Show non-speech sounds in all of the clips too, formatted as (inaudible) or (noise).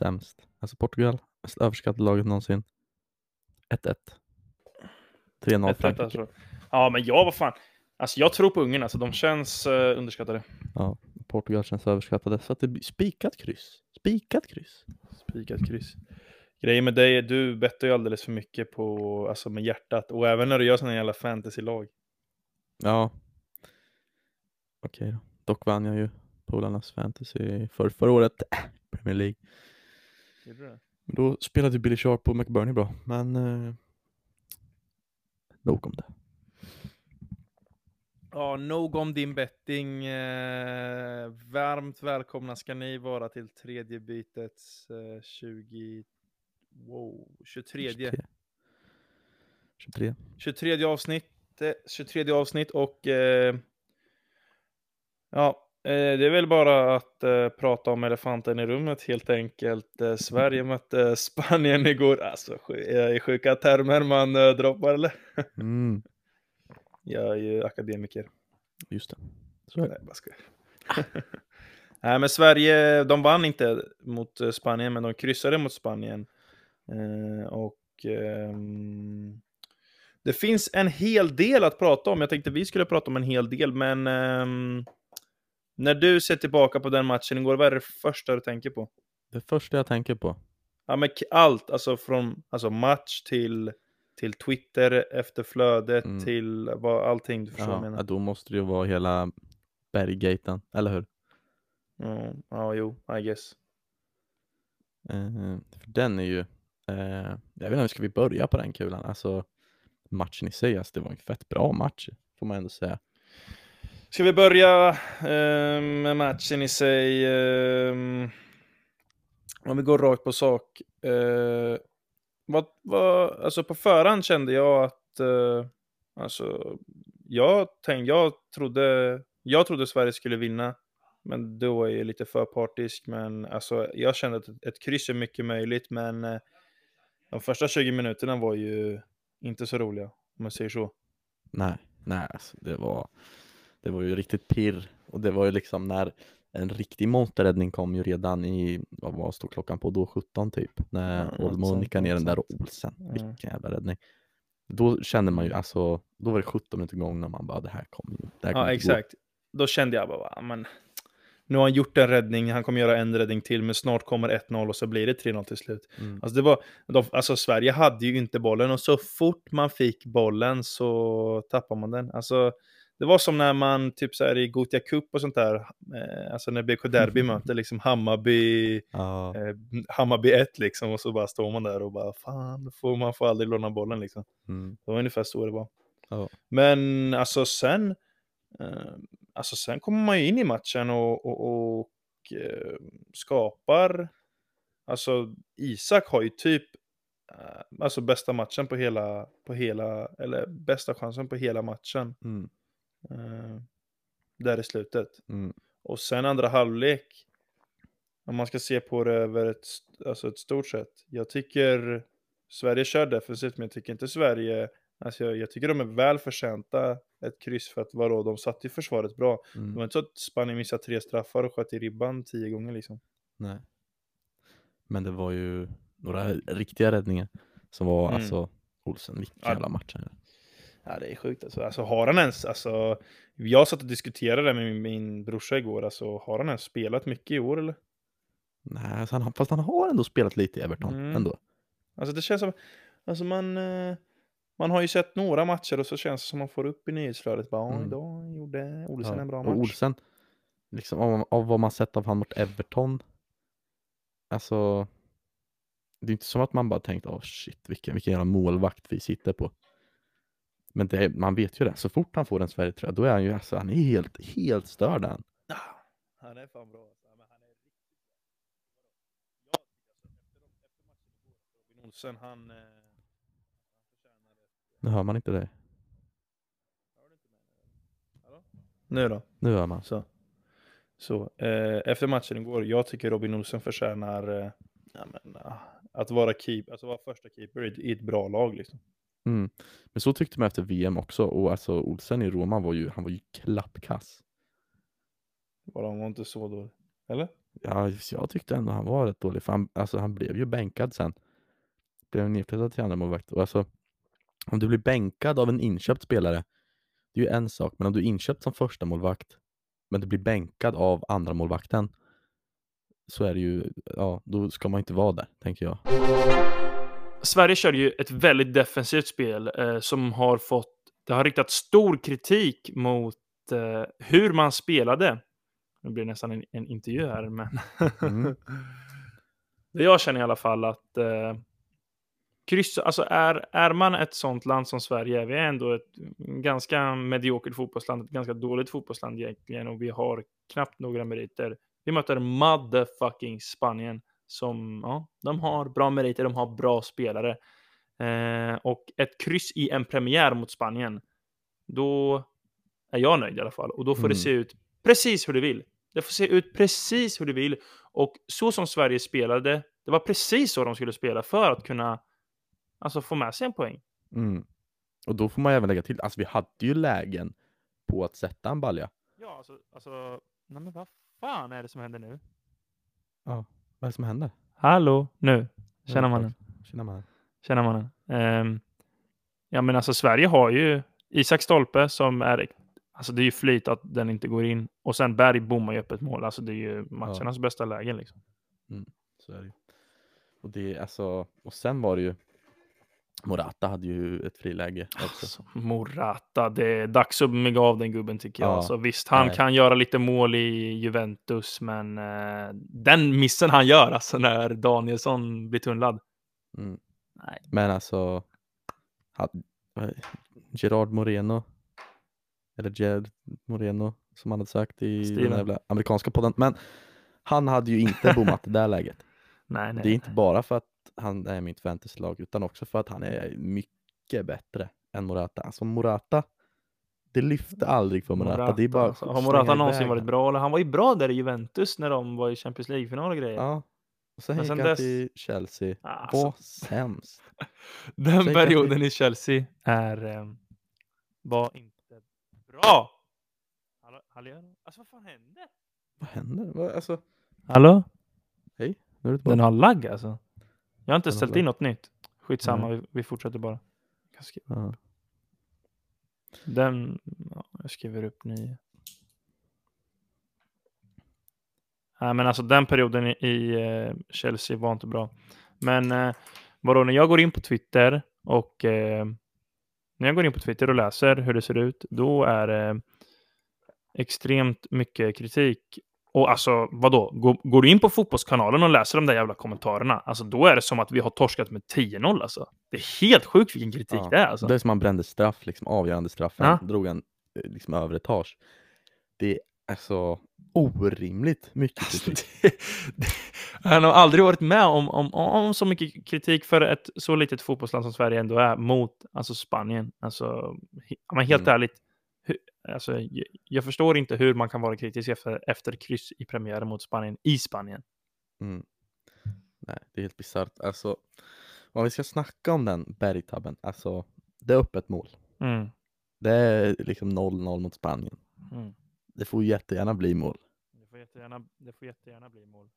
Sämst. Alltså Portugal, mest överskattade laget någonsin. 1-1. 3-0 Ett- ett, Frankrike. alltså. Ja, men ja, vad fan. Alltså jag tror på Ungern, alltså de känns uh, underskattade. Ja, Portugal känns överskattade. Så att det blir spikat kryss. Spikat kryss. Spikat kryss. Grejen med dig är du bettar ju alldeles för mycket på, alltså med hjärtat. Och även när du gör sådana jävla fantasy-lag. Ja. Okej då. Dock vann jag ju Polarnas fantasy för förra året. Premier League. Gjorde du det? Då spelade Billy Sharp och McBurney bra. Men eh, nog om det. Ja, nog om din betting. Eh, varmt välkomna ska ni vara till tredje bytets eh, 20... Wow, 23. 23. 23. 23 avsnitt. eh, 23 avsnitt och eh, ja, eh, det är väl bara att eh, prata om elefanten i rummet helt enkelt. Eh, Sverige mötte Spanien igår. Alltså, det sjuka termer man eh, droppar eller? Mm, (laughs) Jag är ju akademiker. just det. Så är det. Nej, bara skojar. (laughs) Nej, men Sverige, de vann inte mot eh, Spanien, men de kryssade mot Spanien. Eh, och ehm, det finns en hel del att prata om. Jag tänkte vi skulle prata om en hel del, men ehm, när du ser tillbaka på den matchen igår, vad är det första du tänker på? Det första jag tänker på. Ja, men allt, alltså från alltså match till, till Twitter, efter flödet, Mm. till vad, allting. Du förstår Ja, menar? då måste det ju vara hela berggaten, eller hur? Ja, ja, jo, I guess. Eh, för den är ju, eh, jag vet inte, ska vi börja på den kulan? Alltså matchen i sig, alltså, det var en fett bra match, får man ändå säga. Ska vi börja eh, med matchen i sig? Eh, om vi går rakt på sak. Eh, vad, vad, alltså på förhand kände jag att eh, alltså, jag, tänkte, jag, trodde, jag trodde Sverige skulle vinna. Men då är jag lite för partisk. Men alltså, jag kände att ett, ett kryss är mycket möjligt. Men eh, de första 20 minuterna var ju inte så roliga. Om man säger så. Nej, nej, alltså, det var, det var ju riktigt pirr och det var ju liksom när en riktig monsterräddning kom ju redan i, vad var stod klockan på då, 17 typ, när Ja, Olmo nickade ner den där och. Olsen, Ja. vilken jävla räddning. Då kände man ju, alltså, då var det 17 minuter gångna och man bara, det här kommer ju, det här kommer Ja, inte gå. exakt. Då kände jag bara, "Va, men nu har han gjort en räddning, han kommer göra en räddning till, men snart kommer 1-0 och så blir det 3-0 till slut. Mm. Alltså, det var, de, alltså Sverige hade ju inte bollen och så fort man fick bollen så tappade man den. Alltså, det var som när man typ så här i Gothia Cup och sånt där, eh, alltså när BK Derby (laughs) möter liksom Hammarby, Ja, eh, Hammarby 1 liksom, och så bara står man där och bara fan, får man får aldrig låna bollen liksom. mm, Det var ungefär så det var. Ja. Men alltså sen, eh, alltså sen kommer man ju in i matchen och, och, och eh, skapar, alltså Isak har ju typ eh, alltså bästa matchen på hela, på hela, eller bästa chansen på hela matchen. mm, eh, där i slutet. mm, Och sen andra halvlek, om man ska se på det över ett, alltså ett stort sätt. Jag tycker Sverige kör defensivt, men jag tycker inte Sverige, alltså jag, jag tycker de är väl förtjänta ett kryss för att vadå, de satte ju försvaret bra. Det mm. var inte så att Spanien missade tre straffar och sköt i ribban tio gånger liksom. Nej. Men det var ju några riktiga räddningar som var Mm. alltså Olsen, vilken jävla match han. Ja, det är sjukt alltså. alltså har han ens, alltså, jag satt och diskuterade det med min, min brorsa igår, alltså har han ens spelat mycket i år eller? Nej, alltså han, fast han har ändå spelat lite i Everton Mm. ändå. Alltså det känns som, alltså man, eh, man har ju sett några matcher och så känns det som man får upp i nyhetsflödet bara, Mm. idag gjorde Olsen Ja, en bra och match. Olsen, liksom, av, av vad man sett av han mot Everton, alltså det är inte som att man bara tänkt, åh shit, vilken, vilken jävla målvakt vi sitter på. Men det, man vet ju det, så fort han får en Sverigetröja, då är han ju, alltså han är helt, helt störd han. Han är fan bra. Men han är riktigt bra. Jag tycker efter, de, efter matchen igår, Robin Olsen, han, eh. Nu hör man inte det. Hör du inte mig nu? Då? Nu hör man. Så. Så, eh, efter matchen igår, jag tycker Robin Olsen förtjänar eh, ja, men, ah, att vara keep, alltså vara första keeper i, i ett bra lag liksom. Mm. Men så tyckte man efter VM också, och alltså Olsen i Roma var ju, han var ju klappkass. Bara han var inte så dålig. Eller? Ja, jag tyckte ändå han var rätt dålig, för han, alltså, han blev ju bänkad sen. Blev nedflyttad till andra målvakt. Och alltså, om du blir bänkad av en inköpt spelare, det är ju en sak, men om du är inköpt som första målvakt men du blir bänkad av andra målvakten så är det ju, ja, då ska man inte vara där, tänker jag. Sverige kör ju ett väldigt defensivt spel eh, som har fått, det har riktat stor kritik mot eh, hur man spelade. Nu blir det nästan en, en intervju här, men (laughs) Mm. det jag känner i alla fall att eh, kryss, alltså är, är man ett sånt land som Sverige, vi är ändå ett ganska mediokert fotbollsland, ett ganska dåligt fotbollsland egentligen och vi har knappt några meriter. Vi möter motherfucking Spanien som, ja, de har bra meriter, de har bra spelare. Eh, och ett kryss i en premiär mot Spanien, då är jag nöjd i alla fall. Och då får det Mm. se ut precis hur det vill. Det får se ut precis hur det vill. Och så som Sverige spelade, det var precis så de skulle spela för att kunna alltså, få med sig en poäng. Mm. Och då får man även lägga till, alltså vi hade ju lägen på att sätta en balja. Ja, alltså, alltså nej men vad fan är det som händer nu? Vad är det som händer? Hallå, nu. Tjena Ja, mannen. Tjena mannen. Tjena mannen. Ehm, ja men alltså Sverige har ju Isak Stolpe som är, alltså det är ju flyt att den inte går in. Och sen Berg bommar ju upp ett mål. Alltså det är ju matchernas bästa lägen liksom. Så är det ju. Och det är alltså, och sen var det ju Morata hade ju ett friläge också. Alltså, Morata, det är dags att mygga av den gubben tycker jag. Ja, Alltså, visst, han nej. kan göra lite mål i Juventus, men eh, den missen han gör alltså när Danielsson blir tunnlad. Mm. Nej. Men alltså, vad- Gerard Moreno, eller Gerard Moreno som han hade sagt i den Steven. där jävla amerikanska podden. Men han hade ju inte bommat det där (laughs) läget. Nej, nej. Det är inte bara för att han är mitt fantasylag utan också för att han är mycket bättre än Morata. Alltså Morata, det lyfte aldrig för Morata. det är bara alltså. Har Morata någonsin varit bra? Eller han var ju bra där i Juventus när de var i Champions League-final och grejer. Ja. Och sen Men gick sen han dess- till Chelsea. Alltså, Var sämst. (laughs) den Sen perioden i Chelsea är, eh, var inte bra. Hallå, hallå? Alltså vad fan hände? Vad händer? Vad, alltså, Hallå? nu är det. Den har lagg alltså. Jag har inte ställt in något nytt. Skitsamma, vi, vi fortsätter bara. Jag, skri- Ja. den, ja, jag skriver upp ny. Nej, men alltså den perioden i, i eh, Chelsea var inte bra. Men eh, vadå, när jag går in på Twitter och eh, när jag går in på Twitter och läser hur det ser ut, då är det extremt mycket kritik. Och alltså, vadå? Går, går du in på Fotbollskanalen och läser de där jävla kommentarerna, alltså då är det som att vi har torskat med 10-0 alltså. Det är helt sjukt vilken kritik Ja, det är alltså. Det är som han brände straff, liksom avgörande straffen, Ja. drog en eh, liksom över etage. Det är så orimligt mycket Alltså, kritik. (laughs) det, det, han har aldrig varit med om, om, om så mycket kritik för ett så litet fotbollsland som Sverige ändå är mot alltså Spanien. Alltså, men helt Mm. ärligt, alltså, jag, förstår inte hur man kan vara kritisk efter, efter kryss i premiären mot Spanien i Spanien. Mm. Nej, det är helt bisarrt. Alltså, om vi ska snacka om den bergtabben, alltså det är öppet mål. Mm. Det är liksom 0-0 mot Spanien. Mm. Det får jättegärna bli mål. Det får jättegärna, det får jättegärna bli mål.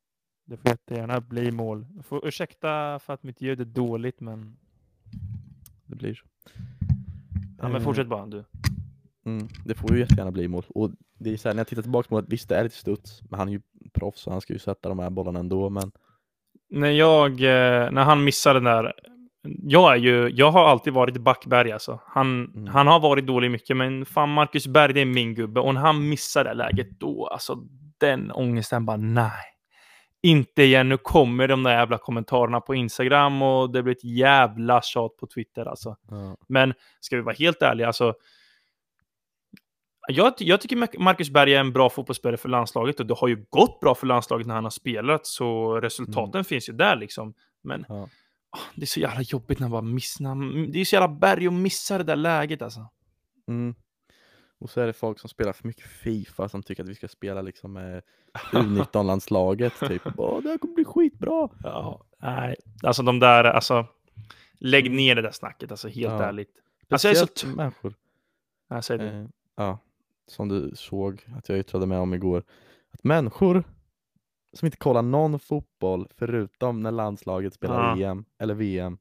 Det får jättegärna bli mål. Jag får ursäkta för att mitt ljud är dåligt, men, Det blir så. ja, men Eh, fortsätt bara du. Mm, det får ju jättegärna bli mål. Och det är så här, när jag tittar tillbaka på målet, visst det är lite studs, men han är ju proffs och han ska ju sätta de här bollarna ändå. Men när jag, eh, när han missade den där, jag är ju, jag har alltid varit Backberg alltså. Han, Mm. han har varit dålig mycket, men fan Marcus Berg, det är min gubbe. Och när han missar det läget då, alltså den ångesten bara nej. Inte igen, nu kommer de där jävla kommentarerna på Instagram och det blir ett jävla tjat på Twitter alltså. ja, Men ska vi vara helt ärliga, alltså. Jag, jag tycker Marcus Berg är en bra fotbollsspelare för landslaget och det har ju gått bra för landslaget när han har spelat, så resultaten finns ju där liksom. Men ja. ah, det är så jävla jobbigt när man bara missar. Det är så jävla Berg att missa det där läget alltså. Mm. Och så är det folk som spelar för mycket Fifa som tycker att vi ska spela liksom med U19-landslaget. (laughs) typ. Åh, det här kommer bli skitbra. Ja, nej, alltså de där, alltså. Lägg ner det där snacket, alltså helt Ja. ärligt. Alltså, jag är så människor. Jag säger det. Eh, ja, som du såg att jag yttrade mig om igår. Att människor som inte kollar någon fotboll förutom när landslaget spelar Ja. EM eller VM.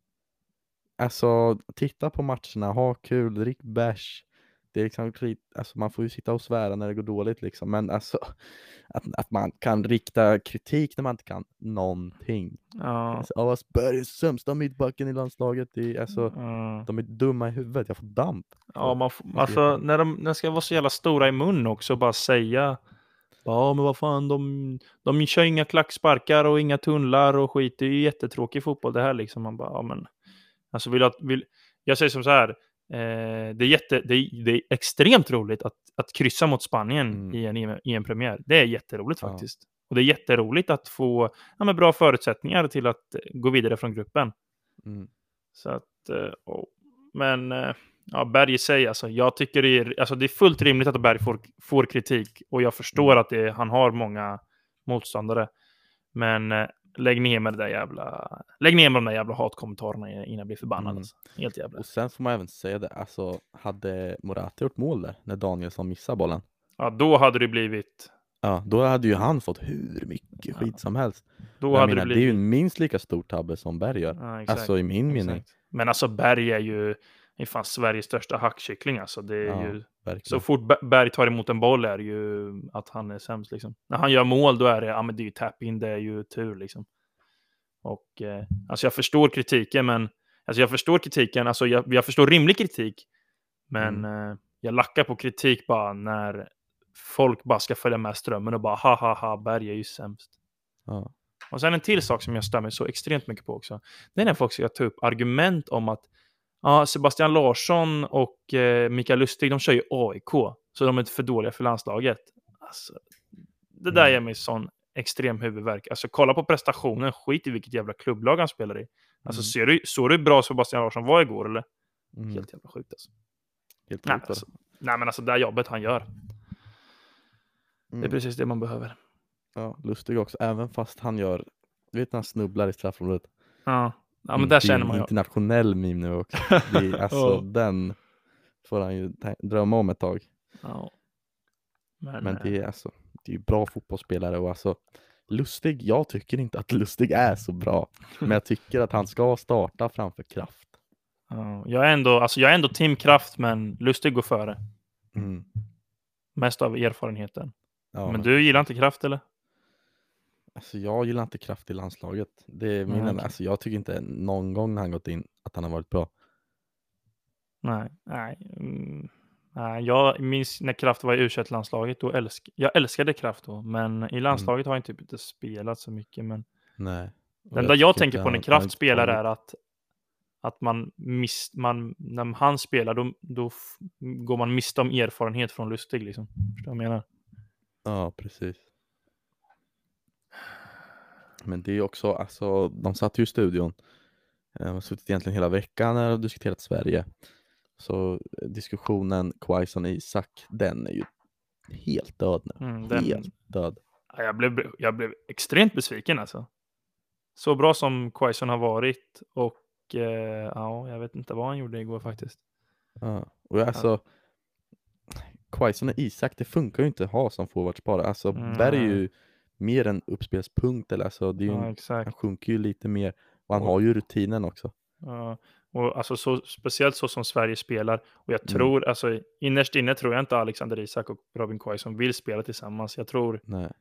Alltså, titta på matcherna, ha kul, drick bärs. Det är liksom, alltså, man får ju sitta och svära när det går dåligt liksom, men alltså (laughs) att, att man kan rikta kritik när man inte kan någonting. Ja. Alltså, "Åh, Asperger är sämsta mittbacken i landslaget, det är, alltså, Ja. de är dumma i huvudet, jag får damp. Ja, man, f- Man alltså när de, när de ska vara så jävla stora i mun också, bara säga Ja men vad fan, de, de kör inga klacksparkar och inga tunnlar och skit. Det är ju jättetråkig fotboll det här liksom. Man bara, ja men. Alltså vill jag, vill, jag säger som så här. Eh, det, är jätte, det, är, det är extremt roligt att, att kryssa mot Spanien Mm. i, en, i en premiär. Det är jätteroligt Ja. faktiskt. Och det är jätteroligt att få ja, bra förutsättningar till att eh, gå vidare från gruppen. Mm. Så att, eh, och, men eh, ja, Berg i sig, alltså, jag tycker det är, alltså, det är fullt rimligt att Berg får, får kritik. Och jag förstår Mm. att det, han har många motståndare. Men lägg ner med det där jävla, lägg ner med de där jävla hatkommentarerna innan jag blir förbannad. Mm. Alltså. Helt jävla. Och sen får man även säga det, alltså hade Morata gjort mål där när Danielsson missade bollen? Ja, då hade det blivit, Ja, då hade ju han fått hur mycket skit som helst. då jag hade menar, det det är ju blivit. en minst lika stor tabbe som Berg gör. Ja, exakt, Alltså i min mening. Men alltså Berg är ju, är fan Sveriges största hackkyckling alltså. Det är Ja. ju, Verkligen. Så fort Be- Berg tar emot en boll är det ju att han är sämst liksom. När han gör mål då är det, ja men det är ju tap-in, det är ju tur liksom. Och eh, alltså jag förstår kritiken, men alltså jag förstår kritiken, alltså jag, jag förstår rimlig kritik. Men eh, jag lackar på kritik bara när folk bara ska följa med strömmen och bara ha ha ha, Berg är ju sämst. Ja. Och sen en till sak som jag mig så extremt mycket på också. Det är när folk ska ta upp argument om att ja, Sebastian Larsson och eh, Mikael Lustig, de kör ju AIK. Så de är för dåliga för landslaget. Alltså, det där Mm. ger mig sån extrem huvudvärk. Alltså kolla på prestationen, skit i vilket jävla klubblag han spelar i. Alltså Mm. ser du, såg du hur bra Sebastian Larsson var igår eller? Mm. Helt, jävla sjukt alltså. helt Nej, sjukt, alltså, nej men alltså det här jobbet han gör, det är mm. precis det man behöver. ja, Lustig också, även fast han gör, du vet när han snubblar i straffområdet. Ja, ja men där känner man ju. internationell meme nu också. (laughs) Det alltså Ja. den får han ju drömma om ett tag. Ja. Men, Men eh, det är alltså, det är ju bra fotbollsspelare och alltså Lustig, jag tycker inte att Lustig är så bra. Men jag tycker att han ska starta framför Kraft. Ja, jag, är ändå, alltså jag är ändå Team Kraft, men Lustig går före. Mm. Mest av erfarenheten. Ja, men du gillar inte Kraft eller? Alltså jag gillar inte Kraft i landslaget. Det är min, okej. alltså jag tycker inte någon gång när han gått in att han har varit bra. Nej, nej. Mm, nej jag minns när Kraft var i u landslaget då älsk, jag älskade Kraft då, men i landslaget har han typ inte spelat så mycket. Men Nej. Det enda jag tycker tänker på när Kraft spelar är att att man, miss, man när han spelar då, då går man miste om erfarenhet från Lustig liksom. Förstår du vad jag menar? Ja, precis. Men det är också, alltså de satt ju i studion. De har suttit egentligen hela veckan och diskuterat Sverige. Så eh, diskussionen Quaison Isak, den är ju helt död nu. Mm, den, Helt död. Ja, Jag blev, jag blev extremt besviken alltså. Så bra som Quaison har varit och eh, ja, jag vet inte vad han gjorde igår faktiskt. Ja. Och alltså, Quaison och Isak, det funkar ju inte att ha som forwardspar. Alltså Mm, Berg är ju mer en uppspelspunkt, eller alltså, det är ju en, han sjunker ju lite mer. Och han har ju rutinen också. Ja, och alltså så, speciellt så som Sverige spelar. Och jag Mm. tror, alltså innerst inne tror jag inte Alexander Isak och Robin Quaison vill spela tillsammans. Jag tror, Nej.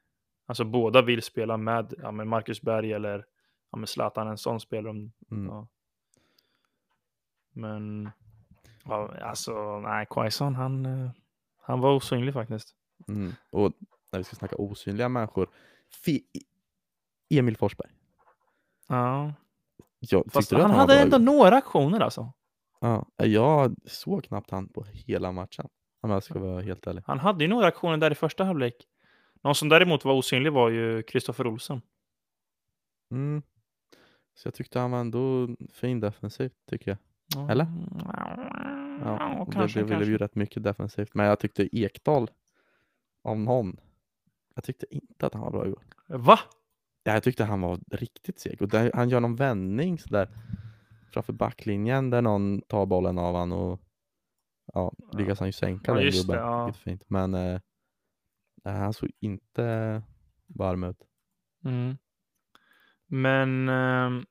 alltså båda vill spela med, ja, med Marcus Berg eller ja, med Zlatan, en sån spelar de. Mm. Ja. Men, ja, alltså nej, Quaison han, eh, han var osynlig faktiskt. Mm. Och när vi ska snacka osynliga människor, Fi- Emil Forsberg. Ja. Jag, Fast han var hade ändå några aktioner alltså. Ja, jag såg knappt han på hela matchen. Om jag ska vara helt ärlig. Han hade ju några aktioner där i första halvlek. Någon som däremot var osynlig var ju Kristoffer Olsson. Mm. Så jag tyckte han var ändå fin defensivt, tycker jag. Eller? Ja, Ja, kanske, det, blev ju kanske. rätt mycket defensivt. Men jag tyckte Ekdal, av någon, jag tyckte inte att han var bra igår. Va? Ja, jag tyckte han var riktigt seg. Och där, han gör någon vändning sådär framför backlinjen där någon tar bollen av han och ja, lyckas han ju sänka Ja, den det, gubben. ja. Fint. Men eh, han såg inte varm ut. Mm. Men eh,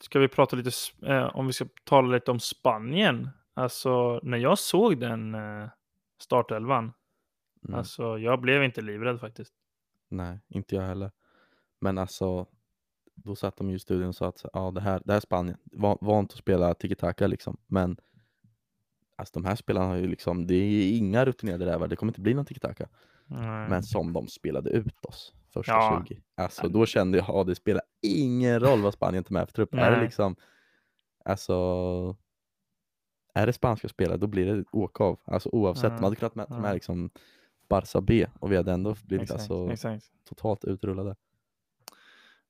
ska vi prata lite, eh, om vi ska tala lite om Spanien. Alltså när jag såg den eh, startelvan, Mm. alltså jag blev inte livrädd faktiskt. Nej, inte jag heller. Men alltså, då satt de ju i studion och sa att ja, det, här, det här är Spanien. Va- Vant att spela tiki-taka liksom. Men alltså, de här spelarna har ju liksom, det är inga rutinerade rävar. Det kommer inte bli någon tiki-taka. Men som de spelade ut oss första Ja. 20. Alltså då kände jag, ja det spelar ingen roll vad Spanien tar med för trupp. Är det liksom, alltså, är det spanska spelare då blir det åka av. Alltså oavsett, Mm. man hade kunnat med, ta med Mm. liksom Barca B och vi hade ändå blivit exakt, alltså exakt. totalt utrullade.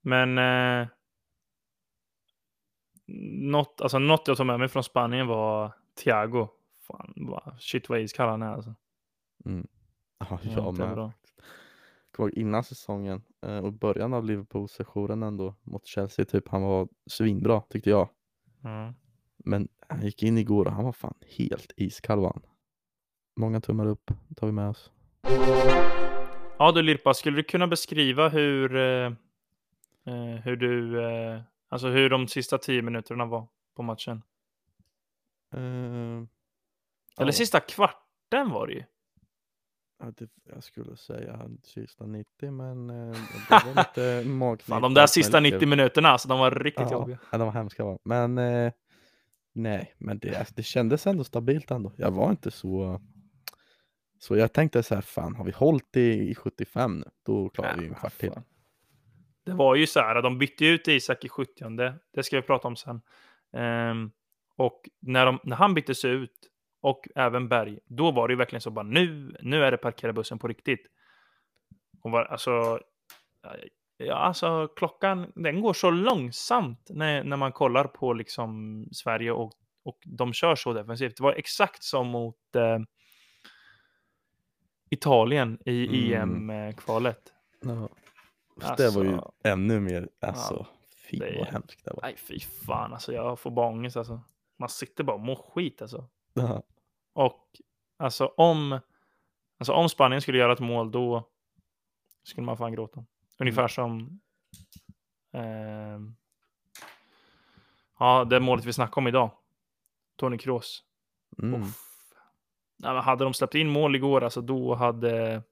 Men eh, något, alltså något jag tog med mig från Spanien var Thiago. Fan, shit vad iskall han är alltså. Mm. Ja, Ja, jag med. Kommer innan säsongen eh, och början av Liverpool-sessionen ändå mot Chelsea, typ han var svinbra tyckte jag. Mm. Men han gick in igår och han var fan helt iskall var han. Många tummar upp tar vi med oss. Ja du Lirpa, skulle du kunna beskriva hur, eh, eh, hur du, eh, alltså hur de sista tio minuterna var på matchen? Eh, Eller ja, sista kvarten var det ju. ja, det, jag skulle säga sista 90 men eh, det var lite (laughs) magknip. Fan, de där sista 90 minuterna, alltså de var riktigt ja, jobbiga. ja, de var hemska va. Men eh, nej, men det, alltså, det kändes ändå stabilt ändå. Jag var inte så så jag tänkte så här, fan har vi hållit i, i 75 nu, då klarar vi ju en kvart till. Det var ju så här, de bytte ut Isak i 70 det ska vi prata om sen. Ehm, och när, de, när han byttes ut, och även Berg, då var det ju verkligen så bara nu, nu är det parkera bussen på riktigt. Och var, alltså, ja, alltså klockan, den går så långsamt när, när man kollar på liksom Sverige och, och de kör så defensivt. Det var exakt som mot eh, Italien i Mm. EM-kvalet. Ja. Fast det var ju Alltså, ännu mer, alltså fy det vad hemskt det var. Nej, fy fan alltså. Jag får bara ångest alltså. Man sitter bara och mår skit alltså. Ja. Och alltså om, alltså om Spanien skulle göra ett mål då skulle man fan gråta. Ungefär Mm. som ehm, ja, det målet vi snackade om idag. Toni Kroos. Mm. Hade de släppt in mål igår, alltså då hade, Det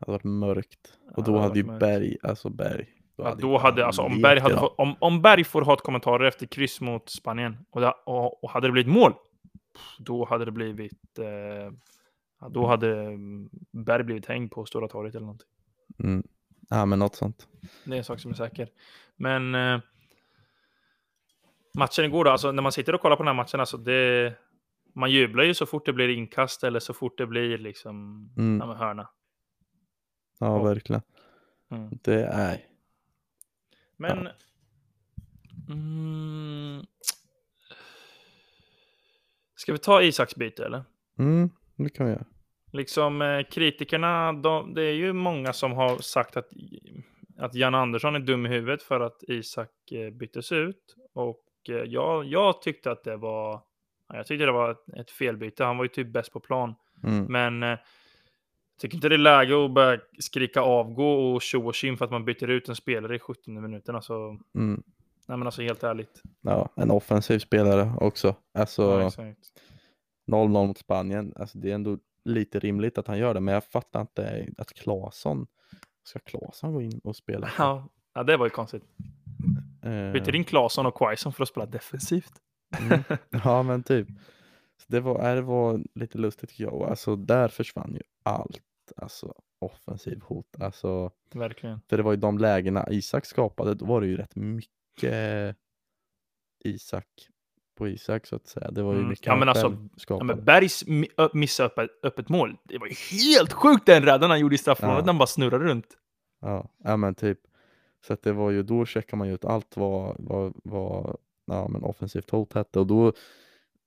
hade varit mörkt. Och då hade hade ju mörkt. Berg, alltså Berg. ja, ju då hade, alltså om Berg, hade fått, om, om Berg får hat-kommentarer efter kryss mot Spanien och, det, och, och hade det blivit mål, då hade det blivit, eh, då hade mm, Berg blivit hängd på Stora torget eller någonting. Mm. Ja men något sånt. Det är en sak som är säker. Men eh, matchen igår då, alltså när man sitter och kollar på den här matchen, alltså det, man jublar ju så fort det blir inkast eller så fort det blir liksom Mm. ja, hörna. Ja Och- verkligen. Mm. Det är, Men... Mm, ska vi ta Isaks byte eller? mm, det kan vi göra. Liksom eh, kritikerna, de, det är ju många som har sagt att, att Jan Andersson är dum i huvudet för att Isak eh, byttes ut. Och eh, jag, jag tyckte att det var, ja, jag tyckte det var ett, ett felbyte. Han var ju typ bäst på plan. Mm. Men eh, tycker inte det är läge att börja skrika avgå och tjo och tjim för att man byter ut en spelare i 70 minuten. Alltså, Mm. nej men alltså helt ärligt. Ja, en offensiv spelare också. Alltså Ja, exakt. 0-0 mot Spanien, alltså det är ändå lite rimligt att han gör det, men jag fattar inte att Claesson, ska Claesson gå in och spela? Ja, ja, det var ju konstigt. Eh, Byter in Claesson och Quaison för att spela defensivt. Mm. (laughs) Ja men typ. Så det, var, äh, det var lite lustigt tycker jag. Och Alltså där försvann ju allt. Alltså offensiv hot. Alltså, Verkligen. för det var ju de lägena Isak skapade, då var det ju rätt mycket Isak på Isak så att säga. Det var ju Mm. mycket Ja, han men alltså, Ja, skapade. men Bergs missa öppet, öppet mål, det var ju helt sjukt den räddan han gjorde i straffområdet Ja. han bara snurrade runt. Ja, ja men typ. Så att det var ju, då checkar man ju ut allt vad, vad, vad ja, men offensivt hot hette och då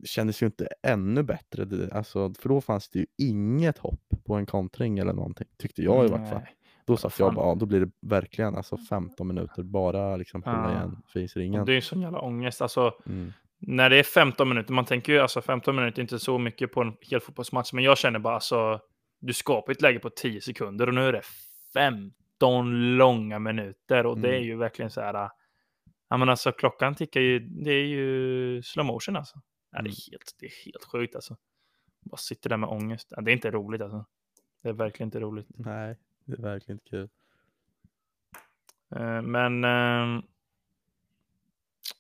kändes ju inte ännu bättre. Det, alltså, för då fanns det ju inget hopp på en kontring eller någonting, tyckte jag i vart fall. Då satt jag bara, ja, då blir det verkligen alltså 15 minuter bara liksom hålla Ja. igen fisringen. det är ju sån jävla ångest. Alltså, Mm. när det är 15 minuter, man tänker ju alltså 15 minuter är inte så mycket på en hel fotbollsmatch, men jag känner bara alltså, du skapar ett läge på 10 sekunder och nu är det 15 långa minuter och det är Mm. ju verkligen så här. Ja men alltså klockan tickar ju, det är ju slow motion alltså. Ja, det, Mm. är helt, det är helt sjukt alltså. Bara sitter där med ångest. Ja, det är inte roligt alltså. Det är verkligen inte roligt. Nej, det är verkligen inte kul. Eh, Men ehm,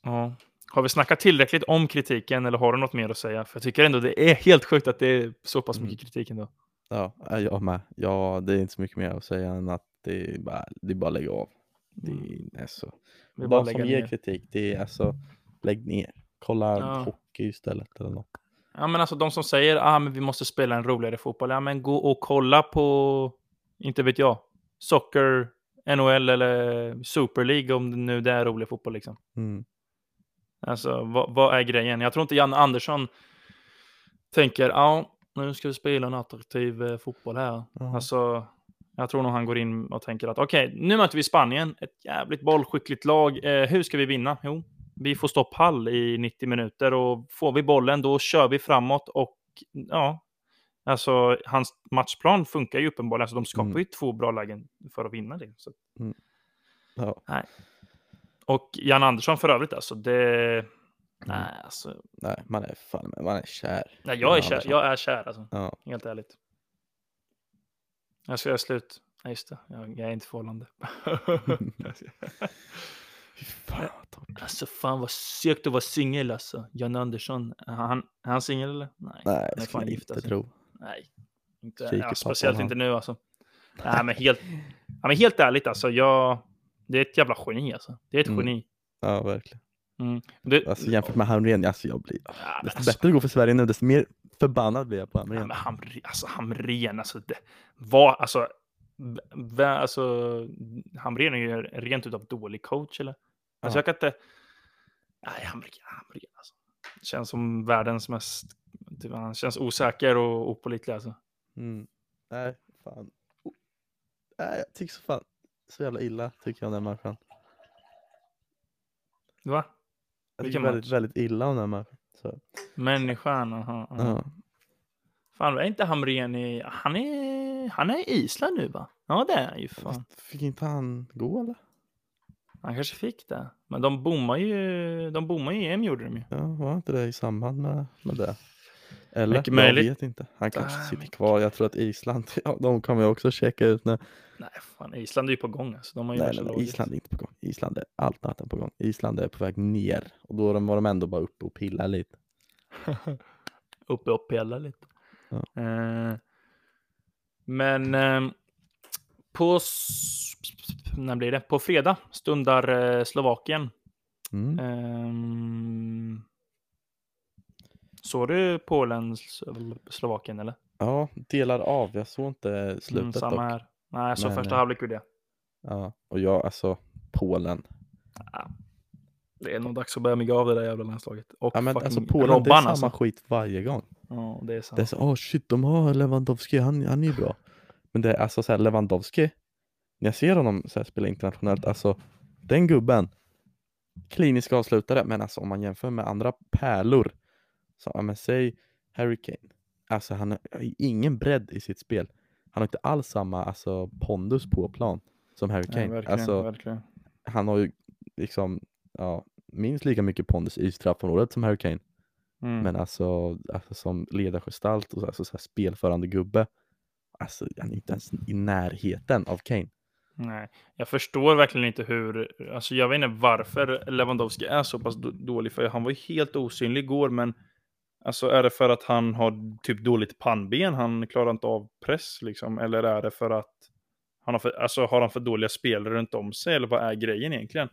ja. Har vi snackat tillräckligt om kritiken eller har du något mer att säga? För jag tycker ändå det är helt sjukt att det är så pass mycket Mm. kritik ändå. Ja, ja, jag med. Ja, det är inte så mycket mer att säga än att det är bara, det är bara lägga av. Det är alltså, de som ger ner. kritik, det är alltså, lägg ner. Kolla Ja. hockey istället eller något. Ja, men alltså de som säger att ah, men vi måste spela en roligare fotboll. Ja, men gå och kolla på, inte vet jag, socker, NHL eller Super League om det nu det är rolig fotboll liksom. Mm. Alltså vad, vad är grejen? Jag tror inte Jan Andersson tänker, ja, nu ska vi spela en attraktiv eh, fotboll här. Ja. Alltså, jag tror nog han går in och tänker att okej, nu möter vi Spanien, ett jävligt bollskickligt lag. Eh, hur ska vi vinna? Jo, vi får stå pall i 90 minuter och får vi bollen då kör vi framåt och ja, alltså hans matchplan funkar ju uppenbarligen. Alltså de skapar Mm. ju två bra lägen för att vinna det. Så. Ja, Och Jan Andersson för övrigt alltså, det... Mm. Nej, alltså. nej, man är fan, man är kär. Nej, jag är Jan kär, Andersson. jag är kär alltså. Ja, Helt ärligt. Jag ska göra slut. Nej, just det. Jag, jag är inte förhållande. (laughs) fan alltså fan vad segt att vara singel alltså. Jan Andersson. Är han, är han singel eller? Nej. Nej, jag skulle gift inte alltså. tro. Nej. Inte, ja, speciellt han. inte nu alltså. Nej, men helt, ja, men helt ärligt alltså. Jag, det är ett jävla geni alltså. Det är ett Mm. geni. Ja, verkligen. Mm. Det, Alltså jämfört med Hamrén, alltså jag blir, ja, desto alltså, bättre det går för Sverige nu, desto mer förbannad blir jag på Ja, Hamrén. men Hamre, alltså Hamrén, alltså det var, alltså, alltså Hamrén är ju rent utav dålig coach eller? Alltså Ja. jag kan inte, nej Hamrén, Hamrén alltså. Känns som världens mest, typ, han känns osäker och opålitlig alltså. Mm. Nej, fan. Oh. Nej, jag tycker så fan så jävla illa tycker jag om den människan. Va? Jag tycker väldigt, väldigt illa om den människan. Så. Människan, aha, aha. Ja. Fan, är inte Hamrén i, han är, han är i Island nu va? Ja det är han ju fan. Fick inte han gå eller? Han kanske fick det. Men de bommar ju, de bommar ju EM gjorde de ju. Ja, var inte det i samband med, med det? Eller? Mycket jag möjligt. vet inte. Han kanske Ah, sitter kvar. Jag tror att Island, (laughs) ja, de kommer jag också checka ut nu. Nej, fan, Island är ju på gång alltså. De har ju Nej, nej. Island är inte på gång. Island är allt annat än på gång. Island är på väg ner. Och då var de ändå bara uppe och pillade lite. (laughs) uppe och pela lite. Ja. Eh, men eh, på, när blir det? På fredag stundar eh, Slovakien. Mm. Såg du Polen, Slovakien eller? Ja, delar av. Jag såg inte slutet Mm, samma dock. här. Nej, jag såg Men, första eh, halvlek det. Ja, och jag, alltså Polen. Det är nog dags att börja mygga av det där jävla landslaget. Och Ja men alltså Polen, det är Robban samma alltså. skit varje gång. Ja, det är sant. Det är så, åh shit, de har Lewandowski, han, han är ju bra. Men det är alltså så här, Lewandowski, när jag ser honom så här, spela internationellt, alltså den gubben, klinisk avslutare, men alltså om man jämför med andra pärlor, så ja, men säg Harry Kane, alltså han har ingen bredd i sitt spel. Han har inte alls samma alltså, pondus på plan som Harry Kane. verkligen, alltså, verkligen. han har ju liksom, ja, minst lika mycket pondus i straffområdet som Harry Kane. Mm. Men alltså, alltså som ledargestalt och alltså, så här spelförande gubbe, alltså han är inte ens i närheten av Kane. Nej, jag förstår verkligen inte hur, alltså jag vet inte varför Lewandowski är så pass då- dålig, för han var ju helt osynlig igår, men alltså är det för att han har typ dåligt pannben, han klarar inte av press liksom, eller är det för att han har för, alltså har han för dåliga spelare runt om sig, eller vad är grejen egentligen?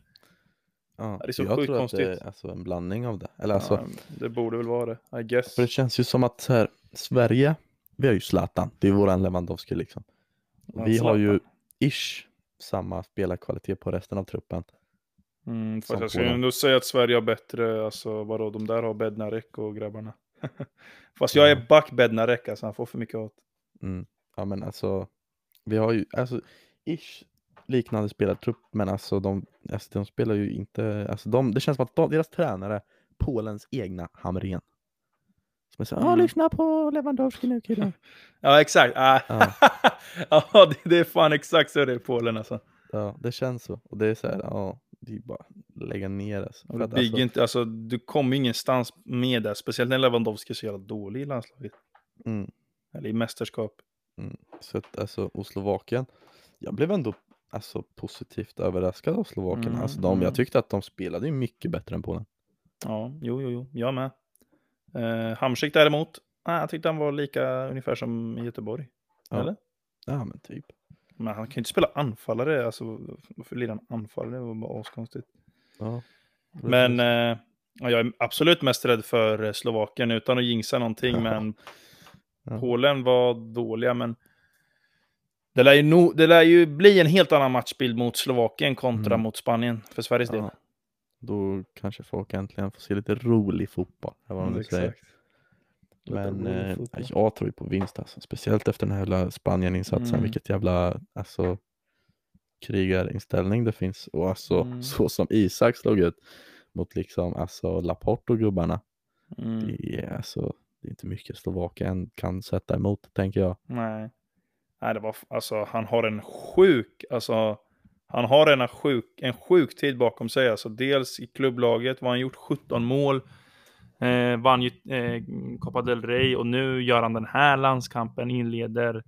Ja, det är så jag sjukt tror att det konstigt. är alltså, en blandning av det. Eller alltså, ja, det borde väl vara det, I guess. för det känns ju som att här, Sverige, vi har ju Zlatan, det är våran Lewandowski liksom. Ja, vi har ju ish samma spelarkvalitet på resten av truppen. Mm, fast jag skulle ändå säga att Sverige har bättre, alltså vadå, de där har Bednarek och grabbarna. (laughs) fast jag Ja. är back Bednarek, alltså han får för mycket hat. Mm. Ja men alltså, vi har ju, alltså ish liknande spelartrupp, men alltså de, alltså, de spelar ju inte, alltså de, det känns som att de, deras tränare, Polens egna Hamrén. Som är så, ja Mm. lyssna på Lewandowski nu killar. (laughs) Ja, exakt. Ah. Ja. (laughs) ja, det, det är fan exakt så det är i Polen alltså. Ja, det känns så. Och det är så här, ja, det är bara lägga ner För du, bygger alltså, inte, alltså, du kommer ingenstans med det, speciellt när Lewandowski är så jävla dålig i landslaget. mm, Eller i mästerskap. så att alltså, och Slovakien, jag blev ändå alltså, positivt överraskad av Slovakien. Mm, alltså, de, mm. Jag tyckte att de spelade ju mycket bättre än Polen. Ja, jo, jo, jo, jag med. Eh, Hamsik däremot, ah, jag tyckte han var lika ungefär som i Göteborg. Ja. Eller? Ja, men typ. Men han kan ju inte spela anfallare, alltså varför lirar han anfallare? Det var bara askonstigt. Ja. Men eh, ja, jag är absolut mest rädd för eh, Slovakien utan att jinxa någonting. Ja. Men Ja. Polen var dåliga. Men det lär, ju no, det lär ju bli en helt annan matchbild mot Slovakien kontra Mm. mot Spanien för Sveriges del. Då kanske folk äntligen får se lite rolig fotboll. Vad de nu säger. Men eh, fotboll. jag tror ju på vinst alltså. Speciellt efter den här jävla Spanien-insatsen. Mm. Vilket jävla alltså, krigarinställning det finns. Och alltså Mm. så som Isak slog ut mot liksom alltså Laporte och gubbarna. Mm. Det är alltså det är inte mycket Slovakien kan sätta emot tänker jag. Nej. Nej, det var, alltså han har en sjuk, alltså han har en sjuk, en sjuk tid bakom sig. Alltså dels i klubblaget var han gjort 17 mål. Eh, vann ju eh, Copa del Rey och nu gör han den här landskampen, inleder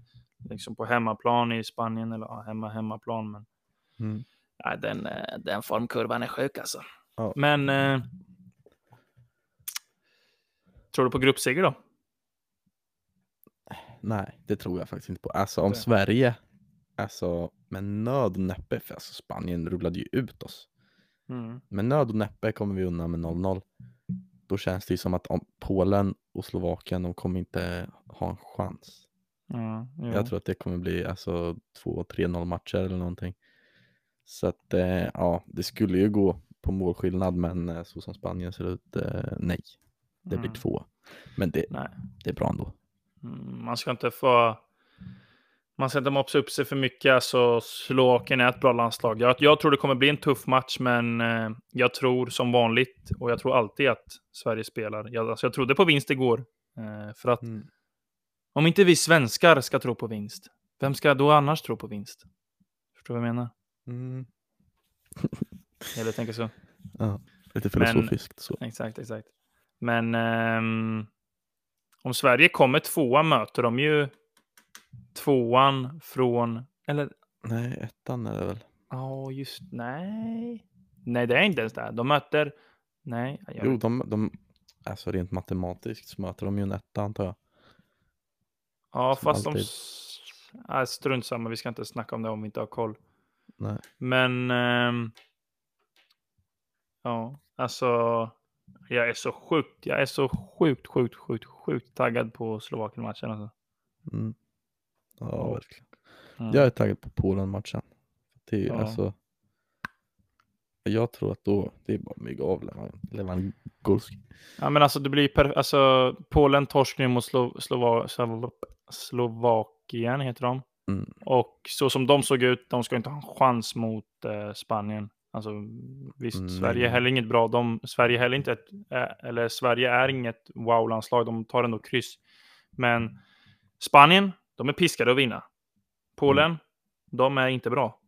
liksom på hemmaplan i Spanien, eller ja, hemma, hemmaplan. Men Mm. nej, den, eh, den formkurvan är sjuk alltså. Ja. Men eh, tror du på gruppseger då? Nej, det tror jag faktiskt inte på. Alltså om Det- Sverige, alltså med nöd och näppe, för alltså Spanien rullade ju ut oss. Mm. Med nöd och näppe kommer vi undan med 0-0. Då känns det ju som att om Polen och Slovakien, de kommer inte ha en chans. Ja. Jag tror att det kommer bli alltså 2-3-0 matcher eller någonting. Så att eh, ja, det skulle ju gå på målskillnad, men eh, så som Spanien ser ut, eh, nej. Det blir Mm. två. Men det, Nej. det är bra ändå. Mm, Man ska inte få... Man ska inte mopsa upp sig för mycket. Alltså, Slovakien är ett bra landslag. Jag, jag tror det kommer bli en tuff match, men eh, jag tror som vanligt, och jag tror alltid att Sverige spelar. Jag, alltså, jag trodde på vinst igår. Eh, för att Mm. om inte vi svenskar ska tro på vinst, vem ska då annars tro på vinst? Förstår du vad jag menar? Mm. (laughs) Eller tänker så. Ja, lite Men- filosofiskt så. Exakt, exakt. Men ehm, om Sverige kommer tvåa möter de ju tvåan från, eller Nej, ettan är det väl. Ja, just nej. Nej, det är inte ens det. De möter... Nej. Jag... Jo, de, de, alltså rent matematiskt så möter de ju en etta antar jag. ja, som fast de... alltid. s- Nej, strunt samma. Vi ska inte snacka om det om vi inte har koll. Nej. Men... ehm, Ja, alltså... Jag är så sjukt, jag är så sjukt, sjukt, sjukt, sjukt taggad på Slovakien-matchen. Alltså. Mm. Ja, verkligen. Mm. Jag är taggad på Polen-matchen. Det är ju Ja. alltså. Jag tror att då, det är bara att mygga av Lewandowski. Ja, men alltså det blir per... alltså Polen torskar mot Slo... Slova... Slo... Slovakien, heter de. Mm. Och så som de såg ut, de ska inte ha en chans mot eh, Spanien. Alltså visst, Mm, Sverige är heller inget bra. De, Sverige heller inte ett, eh, eller Sverige är inget wow-landslag. De tar ändå kryss. Men Spanien, de är piskade att vinna. Polen, Mm. de är inte bra.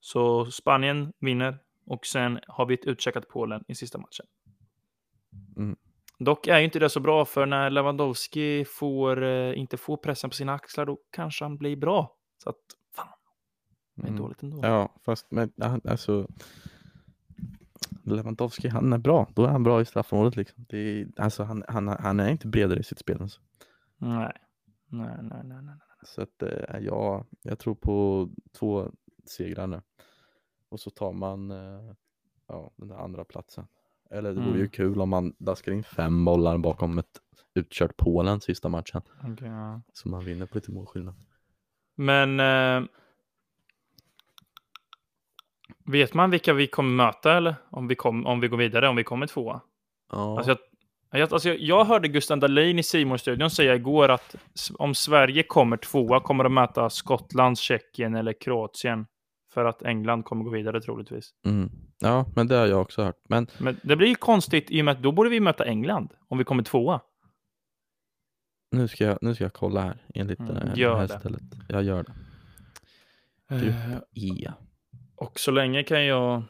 Så Spanien vinner och sen har vi ett utcheckat Polen i sista matchen. Mm. Dock är ju inte det så bra för när Lewandowski får, eh, inte får pressen på sina axlar då kanske han blir bra. Så att, fan, det är Mm. dåligt ändå. Ja, fast men, alltså. Lewandowski, han är bra. Då är han bra i straffområdet liksom. Det är, alltså, han, han, han är inte bredare i sitt spel. Alltså. Nej. Nej, nej, nej, nej. Så att eh, ja, jag tror på två segrar nu. Och så tar man eh, ja, den där andra platsen. Eller det vore ju Mm. kul om man daskar in fem bollar bakom ett utkört Polen sista matchen. Okej, ja. Så man vinner på lite målskillnad. Men eh, vet man vilka vi kommer möta eller? Om vi, kom, om vi går vidare, om vi kommer tvåa? Ja, Alltså, jag, jag, alltså, jag- hörde Gustav Dahlin i Simon-studion säga igår att om Sverige kommer tvåa kommer de möta Skottland, Tjeckien eller Kroatien. För att England kommer gå vidare troligtvis. mm. ja, men det har jag också hört. Men Men det blir ju konstigt i och med att då borde vi möta England om vi kommer tvåa. Nu ska jag, nu ska jag kolla här enligt Mm, mm, gör det här det. stället. Jag gör det. Grupp Eh, E. och så länge kan jag...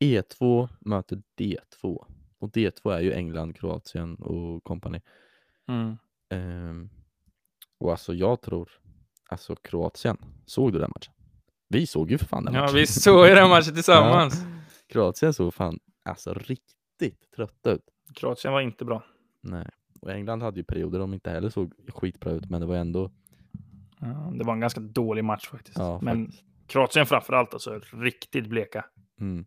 E2 möter D2. Och D2 är ju England, Kroatien och kompani. Mm. Ehm, och alltså jag tror, alltså Kroatien, såg du den matchen? Vi såg ju för fan den Ja, matchen. vi såg ju den matchen (laughs) tillsammans. Kroatien såg fan alltså riktigt trötta ut. Kroatien var inte bra. Nej. Och England hade ju perioder de inte heller såg skitbra ut, men det var ändå, Ja, det var en ganska dålig match faktiskt. ja Men faktiskt. Kroatien framförallt alltså, riktigt bleka. Mm.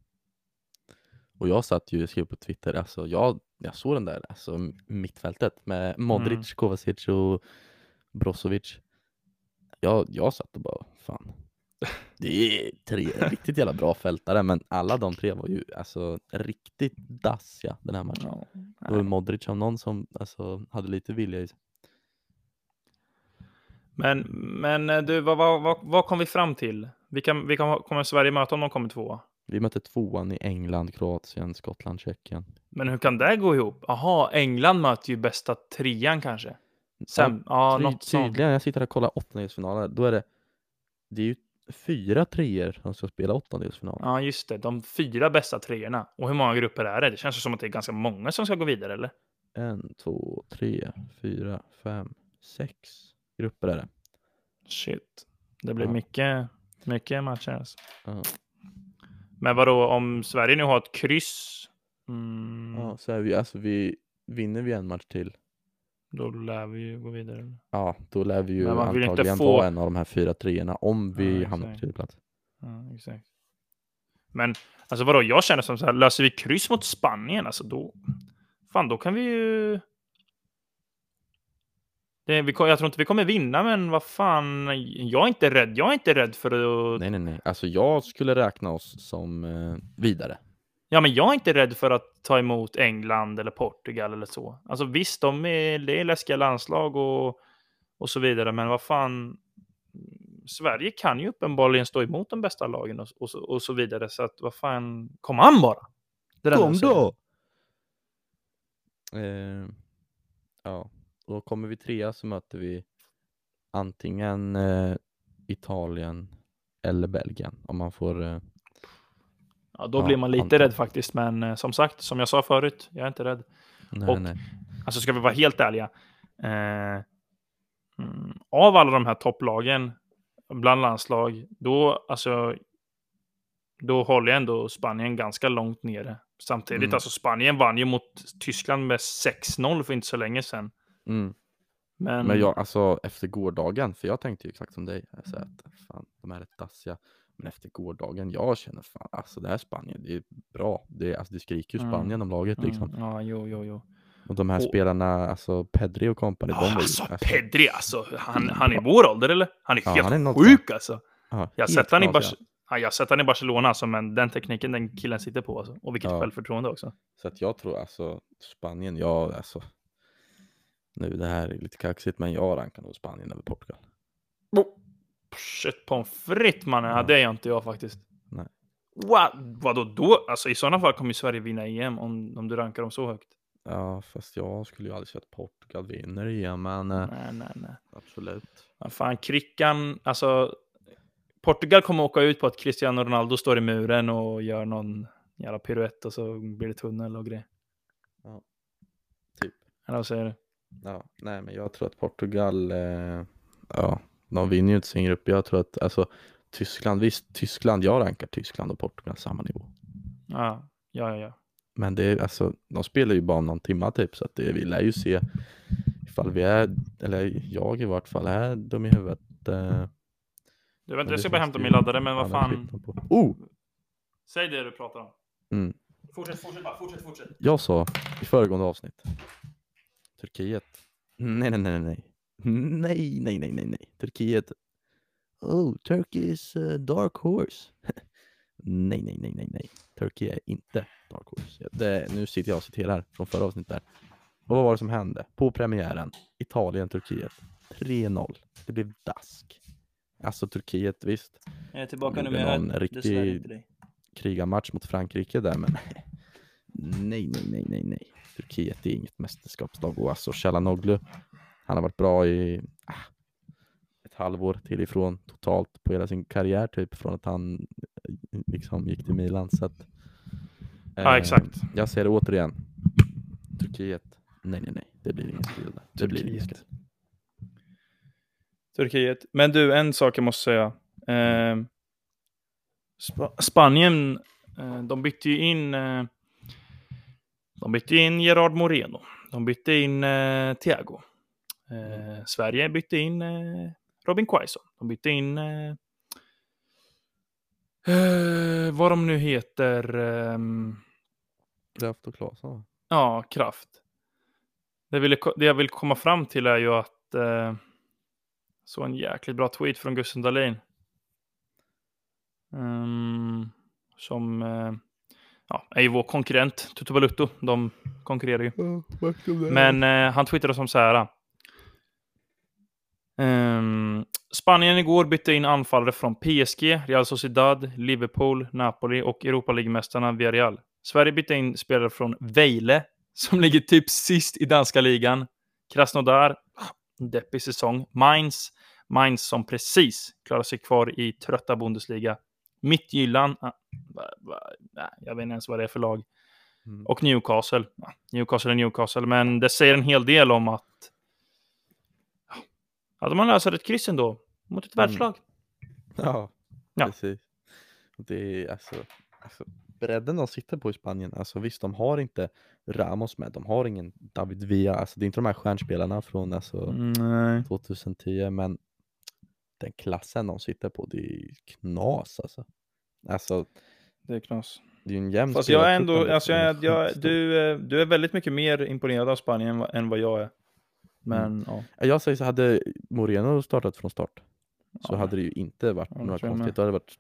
Och jag satt ju och skrev på Twitter, alltså jag, jag såg den där, alltså mittfältet med Modric, Mm. Kovacic och Brozovic. Jag, jag satt och bara, fan. Det är tre riktigt jävla bra fältare, men alla de tre var ju alltså riktigt dassiga den här matchen. Ja. Det var Modric om någon som alltså, hade lite vilja i sig. Men, men eh, du, vad, vad, vad, vad kom vi fram till? Vilka, vilka kommer Sverige möta om de kommer tvåa? Vi mötte tvåan i England, Kroatien, Skottland, Tjeckien. Men hur kan det gå ihop? Jaha, England möter ju bästa trean kanske. Sen, ja, Ty- något sånt. tydligen, jag sitter här och kollar åttondelsfinaler, då är det, det är ju fyra treor som ska spela åttondelsfinal. Ja, just det. De fyra bästa treorna. Och hur många grupper är det? Det känns som att det är ganska många som ska gå vidare, eller? En, två, tre, fyra, fem, sex grupper är det. Shit. Det blir Ja. mycket, mycket matcher alltså. Ja. Men vadå, om Sverige nu har ett kryss, mm, Ja, så är vi, alltså vi, vinner vi en match till, då lär vi ju gå vidare. ja då lär vi ju antagligen få- vara en av de här fyra treorna om vi Ja, hamnar på tredje plats. Ja, exakt. Men alltså vadå, jag känner som så här, löser vi kryss mot Spanien, alltså då, fan då kan vi ju... Det, vi, kom- jag tror inte vi kommer vinna, men vad fan, jag är inte rädd. Jag är inte rädd för att... Nej, nej, nej. Alltså jag skulle räkna oss som eh, vidare. Ja, men jag är inte rädd för att ta emot England eller Portugal eller så. Alltså visst, de är, det är läskiga landslag och, och så vidare, men vad fan. Sverige kan ju uppenbarligen stå emot de bästa lagen och, och, så, och så vidare, så att vad fan, kom an bara. Det jag säger. Eh, ja, och kommer vi trea så möter vi antingen eh, Italien eller Belgien om man får eh, Ja, då Ja, blir man lite antar- rädd faktiskt, men eh, som sagt, som jag sa förut, jag är inte rädd. nej, Och- nej. Alltså ska vi vara helt ärliga. Eh, mm, av alla de här topplagen bland landslag, då, alltså, då håller jag ändå Spanien ganska långt nere. Samtidigt, Mm. alltså Spanien vann ju mot Tyskland med 6-0 för inte så länge sedan. Mm. Men, Men jag, alltså efter gårdagen, för jag tänkte ju exakt som dig, säger att fan, de är rätt dassiga. Men efter gårdagen, jag känner fan, alltså det här Spanien, det är bra. Det, är, alltså, det skriker ju Mm. Spanien om laget liksom. Mm, ja, jo, jo, jo. Och de här Och- spelarna, alltså Pedri och de var ju, alltså, alltså, Pedri, alltså, han, han är i vår ålder eller? Han är Ja, helt han är något sjuk alltså. ja, Jag har sett han i, knasiga. Bar- ja, jag har sett han i Barcelona, alltså, men den tekniken den killen sitter på. Alltså. Och vilket Ja. självförtroende också. Så att jag tror alltså Spanien, ja alltså. Nu det här är lite kaxigt men jag rankar nog Spanien över Portugal. Shit, pommes frites mannen. Ja. Det är inte jag faktiskt. Nej. What? Vadå då? Alltså i sådana fall kommer ju Sverige vinna EM om, om du rankar dem så högt. Ja fast jag skulle ju aldrig säga att Portugal vinner igen men eh, Nej, nej, nej. absolut. Vad fan, Krickan, alltså. Portugal kommer åka ut på att Cristiano Ronaldo står i muren och gör någon jävla piruett och så blir det tunnel och grejer. Ja, typ. Eller vad säger du? Ja, nej men jag tror att Portugal, eh, ja de vinner ju inte sin grupp. Jag tror att alltså Tyskland, visst Tyskland, jag rankar Tyskland och Portugal samma nivå. Ja, ja, ja. Men det är alltså, de spelar ju bara om någon timma typ så att det, vi lär ju se ifall vi är, eller jag i vart fall är dum i huvudet. Eh, Du vänta, jag ska bara hämta min laddare, men vad fan. Oh! Säg det du pratar om. Mm. Fortsätt, fortsätt bara, fortsätt, fortsätt. Jag sa i föregående avsnitt Turkiet. Nej, nej, nej, nej. Nej, nej, nej, nej, nej. Turkiet. Oh, Turkey is a dark horse. (laughs) nej, nej, nej, nej, nej. Turkiet är inte dark horse. Det, nu sitter jag och citerar från förra avsnittet. Där. Och vad var det som hände? På premiären, Italien, Turkiet. 3-0. Det blev dask. Alltså Turkiet, visst. Jag är tillbaka Gjorde någon riktig krigarmatch mot Frankrike där, men (laughs) nej, nej, nej, nej, nej. Turkiet är inget mästerskapslag och alltså Chalanoglu, Han har varit bra i ah, ett halvår till ifrån totalt på hela sin karriär typ från att han eh, liksom gick till Milan. Så att, Ja, eh, exakt. Jag ser det återigen. Turkiet. Nej, nej, nej. Det blir ingen spel. Det blir ingen Turkiet. spel. Turkiet. Men du, en sak jag måste säga. Eh, Sp- Spanien, eh, de bytte ju in eh, de bytte in Gerard Moreno. De bytte in eh, Thiago. Eh, Sverige bytte in eh, Robin Quaison. De bytte in eh, eh, vad de nu heter. ehm, Kraft och Claesson? Ja, kraft. Det, jag ville, det jag vill komma fram till är ju att eh, så en jäkligt bra tweet från Gusten Dahlin. Ehm, som eh, ja, är ju vår konkurrent, Tutu Balutto. De konkurrerar ju. Men eh, han twittrade som så här. ehm, Spanien igår bytte in anfallare från PSG, Real Sociedad, Liverpool, Napoli och Europa League-mästarna Villarreal. Sverige bytte in spelare från Vejle, som (laughs) ligger typ sist i danska ligan. Krasnodar, deppig säsong. Mainz, Mainz som precis klarar sig kvar i trötta Bundesliga. Midtjylland, ah, nej, jag vet inte ens vad det är för lag. Mm. Och Newcastle. Ja, Newcastle är Newcastle, men det säger en hel del om att hade man löst ett kryss ändå mot ett Mm. världslag. Ja, Ja. precis. Det är alltså, alltså bredden de sitter på i Spanien, alltså visst de har inte Ramos med, de har ingen David Villa, alltså det är inte de här stjärnspelarna från alltså Nej. 2010 men den klassen de sitter på, det är knas alltså. Alltså Det är knas. det är ju en jämn Fast jag är ändå, alltså jag, (laughs) jag, du, eh, du är väldigt mycket mer imponerad av Spanien än vad- än vad jag är. Men ja. Jag säger så hade Moreno startat från start så Ja. hade det ju inte varit Ja, några jag konstigt, då hade det varit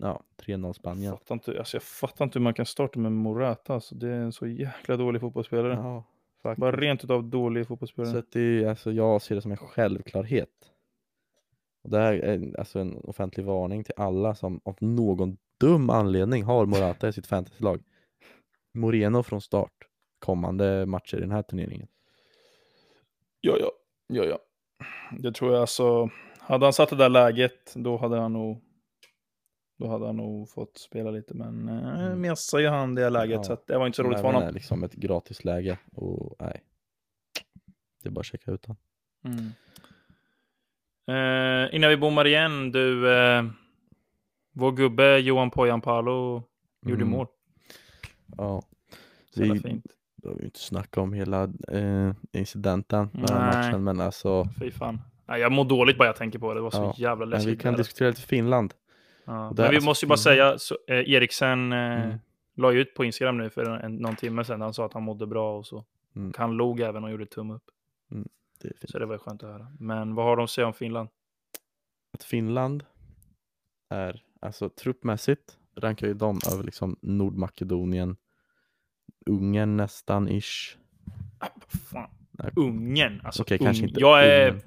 ja, 3-0 Spanien. Fattar inte, alltså jag fattar inte hur man kan starta med Morata. Alltså det är en så jäkla dålig fotbollsspelare. Ja. Bara rent utav dålig fotbollsspelare. Så att det är, alltså, jag ser det som en självklarhet. Och det här är en- alltså en offentlig varning till alla som av någon dum anledning har Morata i sitt fantasylag. Moreno från start kommande matcher i den här turneringen. Ja, ja, ja, ja. Det tror jag alltså. Hade han satt det där läget, då hade han nog. Då hade han nog fått spela lite, men eh, missade ju han det läget, Ja. så det var inte så roligt för Även honom. är liksom ett gratisläge och nej. Det är bara att checka ut honom. Mm. Eh, innan vi bommar igen, du. Eh, vår gubbe Johan Pojan Palo gjorde Mm. mål. Ja. Så Vi fint. behöver ju inte snacka om hela eh, incidenten med Nej. matchen men alltså Fy fan. Nej, jag mår dåligt bara jag tänker på det. Det var så Ja, jävla men läskigt. vi kan det här. diskutera lite Finland. ja. det- Men vi alltså, måste ju bara Finland- säga, så, eh, Eriksen eh, Mm. la ju ut på Instagram nu för en, någon timme sedan. Han sa att han mådde bra och så. Mm. Han log även och gjorde tumme upp. Det är fint. Så det var skönt att höra. Men vad har de att säga om Finland? att Finland är, alltså truppmässigt rankar ju de över liksom Nordmakedonien, Ungern nästan ish. Ah, fan. Nej. Ungern. Alltså, Okej, kanske inte jag, är, Ungern.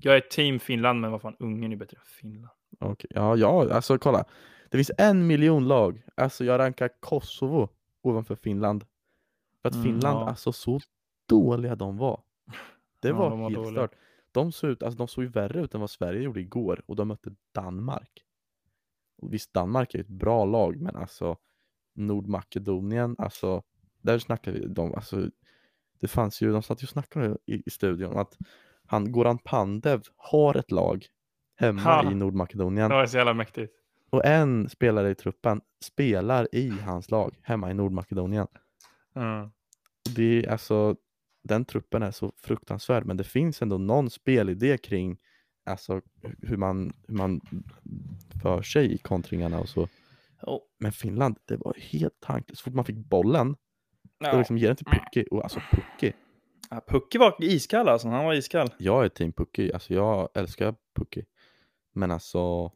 jag är team Finland, men vad fan, Ungern är bättre än Finland. Okej, Ja, ja, alltså kolla. Det finns en miljon lag. Alltså jag rankar Kosovo ovanför Finland. För att Mm, Finland, ja. alltså så dåliga de var. Det Ja, var, de var helt stört. De såg, ut, alltså, de såg ju värre ut än vad Sverige gjorde igår och de mötte Danmark. Och visst, Danmark är ett bra lag, men alltså Nordmakedonien, alltså där snackar vi de, alltså det fanns ju, de satt ju och snackade i, i studion att han, Goran Pandev har ett lag hemma Ha. i Nordmakedonien Det var så jävla mäktigt. och en spelare i truppen spelar i hans lag hemma i Nordmakedonien. Mm. Det är alltså, den truppen är så fruktansvärd, men det finns ändå någon spelidé kring alltså, hur, man, hur man för sig i kontringarna och så. Oh. Men Finland, det var helt tanklöst. Så fort man fick bollen, då Ja. liksom ger den till Pucki. Och alltså Pucki, Ja, Pucke var iskall alltså, han var iskall. jag är team Pucki. Alltså jag älskar Pucki. Men alltså,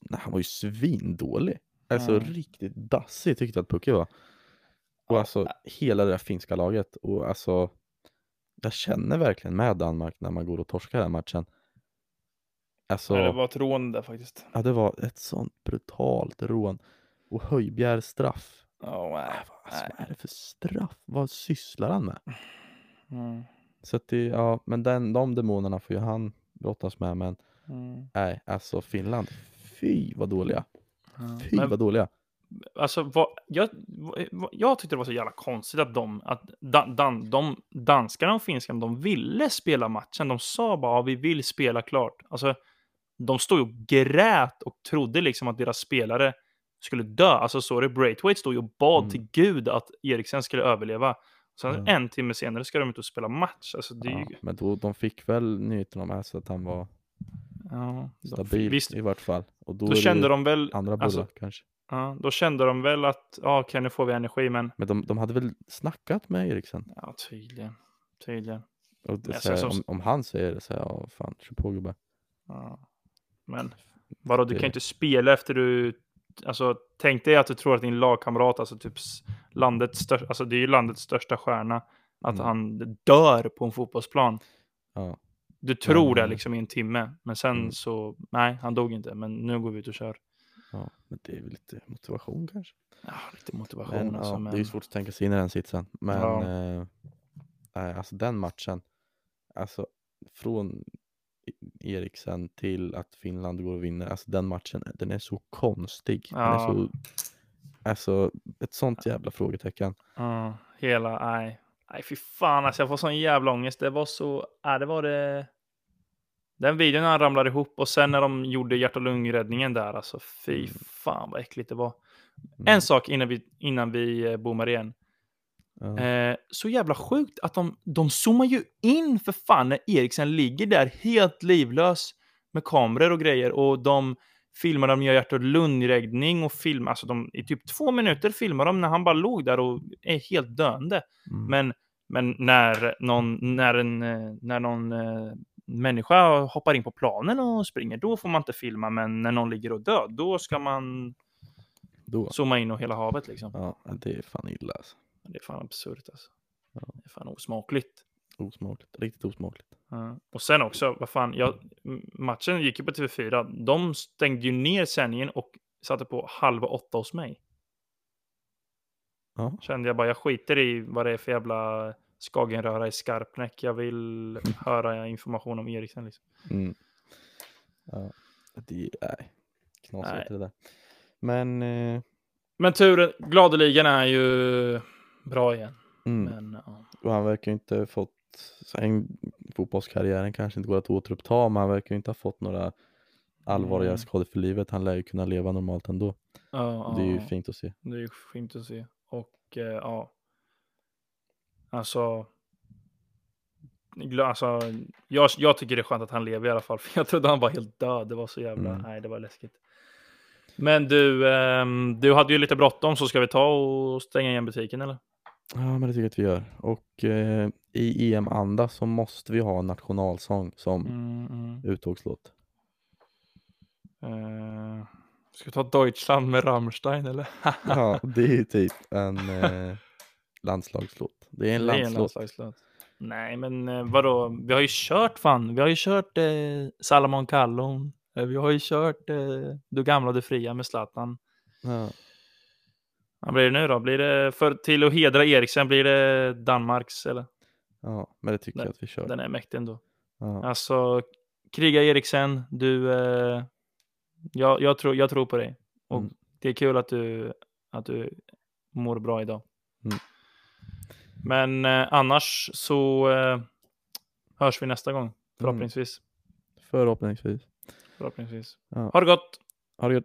nej, han var ju svindålig. Alltså Ja. riktigt dassig tyckte jag att Pucki var. Och alltså hela det där finska laget. Och alltså, jag känner verkligen med Danmark när man går och torskar den matchen. Alltså, Nej, det var ett rån där faktiskt. ja, det var ett sånt brutalt rån. Och Höjbjerg straff. Oh, nej. Vad, alltså, vad är det för straff? Vad sysslar han med? Mm. Så att det, ja, men den, de demonerna får ju han brottas med, men Mm. nej, alltså Finland, fy vad dåliga. Ja. Fy Men vad dåliga. Alltså, vad, jag, vad, jag tyckte det var så jävla konstigt att de, att dan, dan, de danskarna och finskarna, de ville spela matchen. De sa bara vi vill spela klart. Alltså, de stod ju och grät och trodde liksom att deras spelare skulle dö. Alltså det. Braithwaite stod ju och bad Mm. till Gud att Eriksen skulle överleva. Sen Ja. en timme senare ska de ut och spela match. Alltså det Ja, ju... men då, de fick väl nyheterna med sig att han var Ja, stabil visst, i vart fall. Och då, då kände de väl... andra bullar Alltså, kanske. Ja, då kände de väl att, ja okej nu får vi energi, men... Men de, de hade väl snackat med Eriksen? Ja, tydligen. Tydligen. Och det, så här, ser om, som- om han säger det så här, ja fan, kör på gubbe. Ja. Men vadå, du kan ju inte spela efter du... Alltså, tänk dig att du tror att din lagkamrat, alltså typ landets största, alltså det är ju landets största stjärna, att Mm. han dör på en fotbollsplan. Ja, Du tror Men, det liksom i en timme, men sen mm. så, nej, han dog inte, men nu går vi ut och kör. Ja, men det är väl lite motivation kanske. Ja, lite motivation Men, alltså, ja, men... Det är ju svårt att tänka sig in i den sitsen. Men Ja. eh, alltså den matchen, alltså från E- Eriksen till att Finland går och vinner, alltså den matchen, den är så konstig. Den är Ja. så, alltså ett sånt jävla frågetecken. Ja, hela, nej. Nej, fy fan alltså, jag får sån jävla ångest. Det var så, nej, det var det. Den videon när han ramlade ihop och sen när de gjorde hjärt och lungräddningen där, alltså fy Mm. fan vad äckligt det var. Mm. En sak innan vi, innan vi eh, bommar igen. Ja. Eh, så jävla sjukt att de, de zoomar ju in för fan när Eriksen ligger där helt livlös med kameror och grejer och de filmar de gör hjärt och lungräddning och filmar, alltså de, i typ två minuter filmar de när han bara låg där och är helt döende. Mm. Men, men när någon, när en, eh, när någon eh, människa hoppar in på planen och springer, då får man inte filma, men när någon ligger och dör, då ska man Då. zooma in och hela havet liksom. Ja, det är fan illa alltså. Det är fan absurt alltså. Ja. Det är fan osmakligt. Osmakligt, riktigt osmakligt. Ja. Och sen också, vad fan, jag, matchen gick ju på TV4. De stängde ju ner sändningen och satte på halva åtta hos mig. Ja. Kände jag bara, jag skiter i vad det är för jävla skagenröra i Skarpnäck. Jag vill (laughs) höra information om Eriksen liksom. Mm. Ja, det är nej, knasigt det där. Men, eh, Men turen, gladeligen är ju bra igen. mm. Men ja. och han verkar ju inte ha fått, sen fotbollskarriären kanske inte går att återuppta, men han verkar ju inte ha fått några allvarliga Mm. skador för livet. Han lär ju kunna leva normalt ändå. Ja, Det är ju ja. fint att se. Det är ju fint att se. Och eh, ja. Alltså. Alltså, jag, jag tycker det är skönt att han lever i alla fall. För jag trodde han var helt död. Det var så jävla, Mm. nej det var läskigt. Men du, ehm, du hade ju lite bråttom så ska vi ta och stänga igen butiken eller? Ja, men det tycker jag att vi gör. Och eh, i EM-anda så måste vi ha en nationalsång som Mm, mm. uttågslåt. Eh, ska vi ta Deutschland med Rammstein eller? Ja, (laughs) det är ju typ en eh, landslagslåt. Det är en landslåt. landslagslåt. Nej, men eh, vadå? Vi har ju kört fan. Vi har ju kört eh, Salomon Kallon. Eh, vi har ju kört eh, Du gamla och du fria med Zlatan. Ja. Vad blir det nu då? Blir det för till att hedra Eriksen blir det Danmarks eller? ja, men det tycker Nej, jag att vi kör. Den är mäktig ändå. Ja. Alltså, kriga Eriksen. Du, eh, jag, jag, tror, jag tror på dig. Och Mm. det är kul att du, att du mår bra idag. Mm. Men eh, annars så eh, hörs vi nästa gång. Förhoppningsvis. Förhoppningsvis. Förhoppningsvis. Ja. Ha det gott! Ha det gött.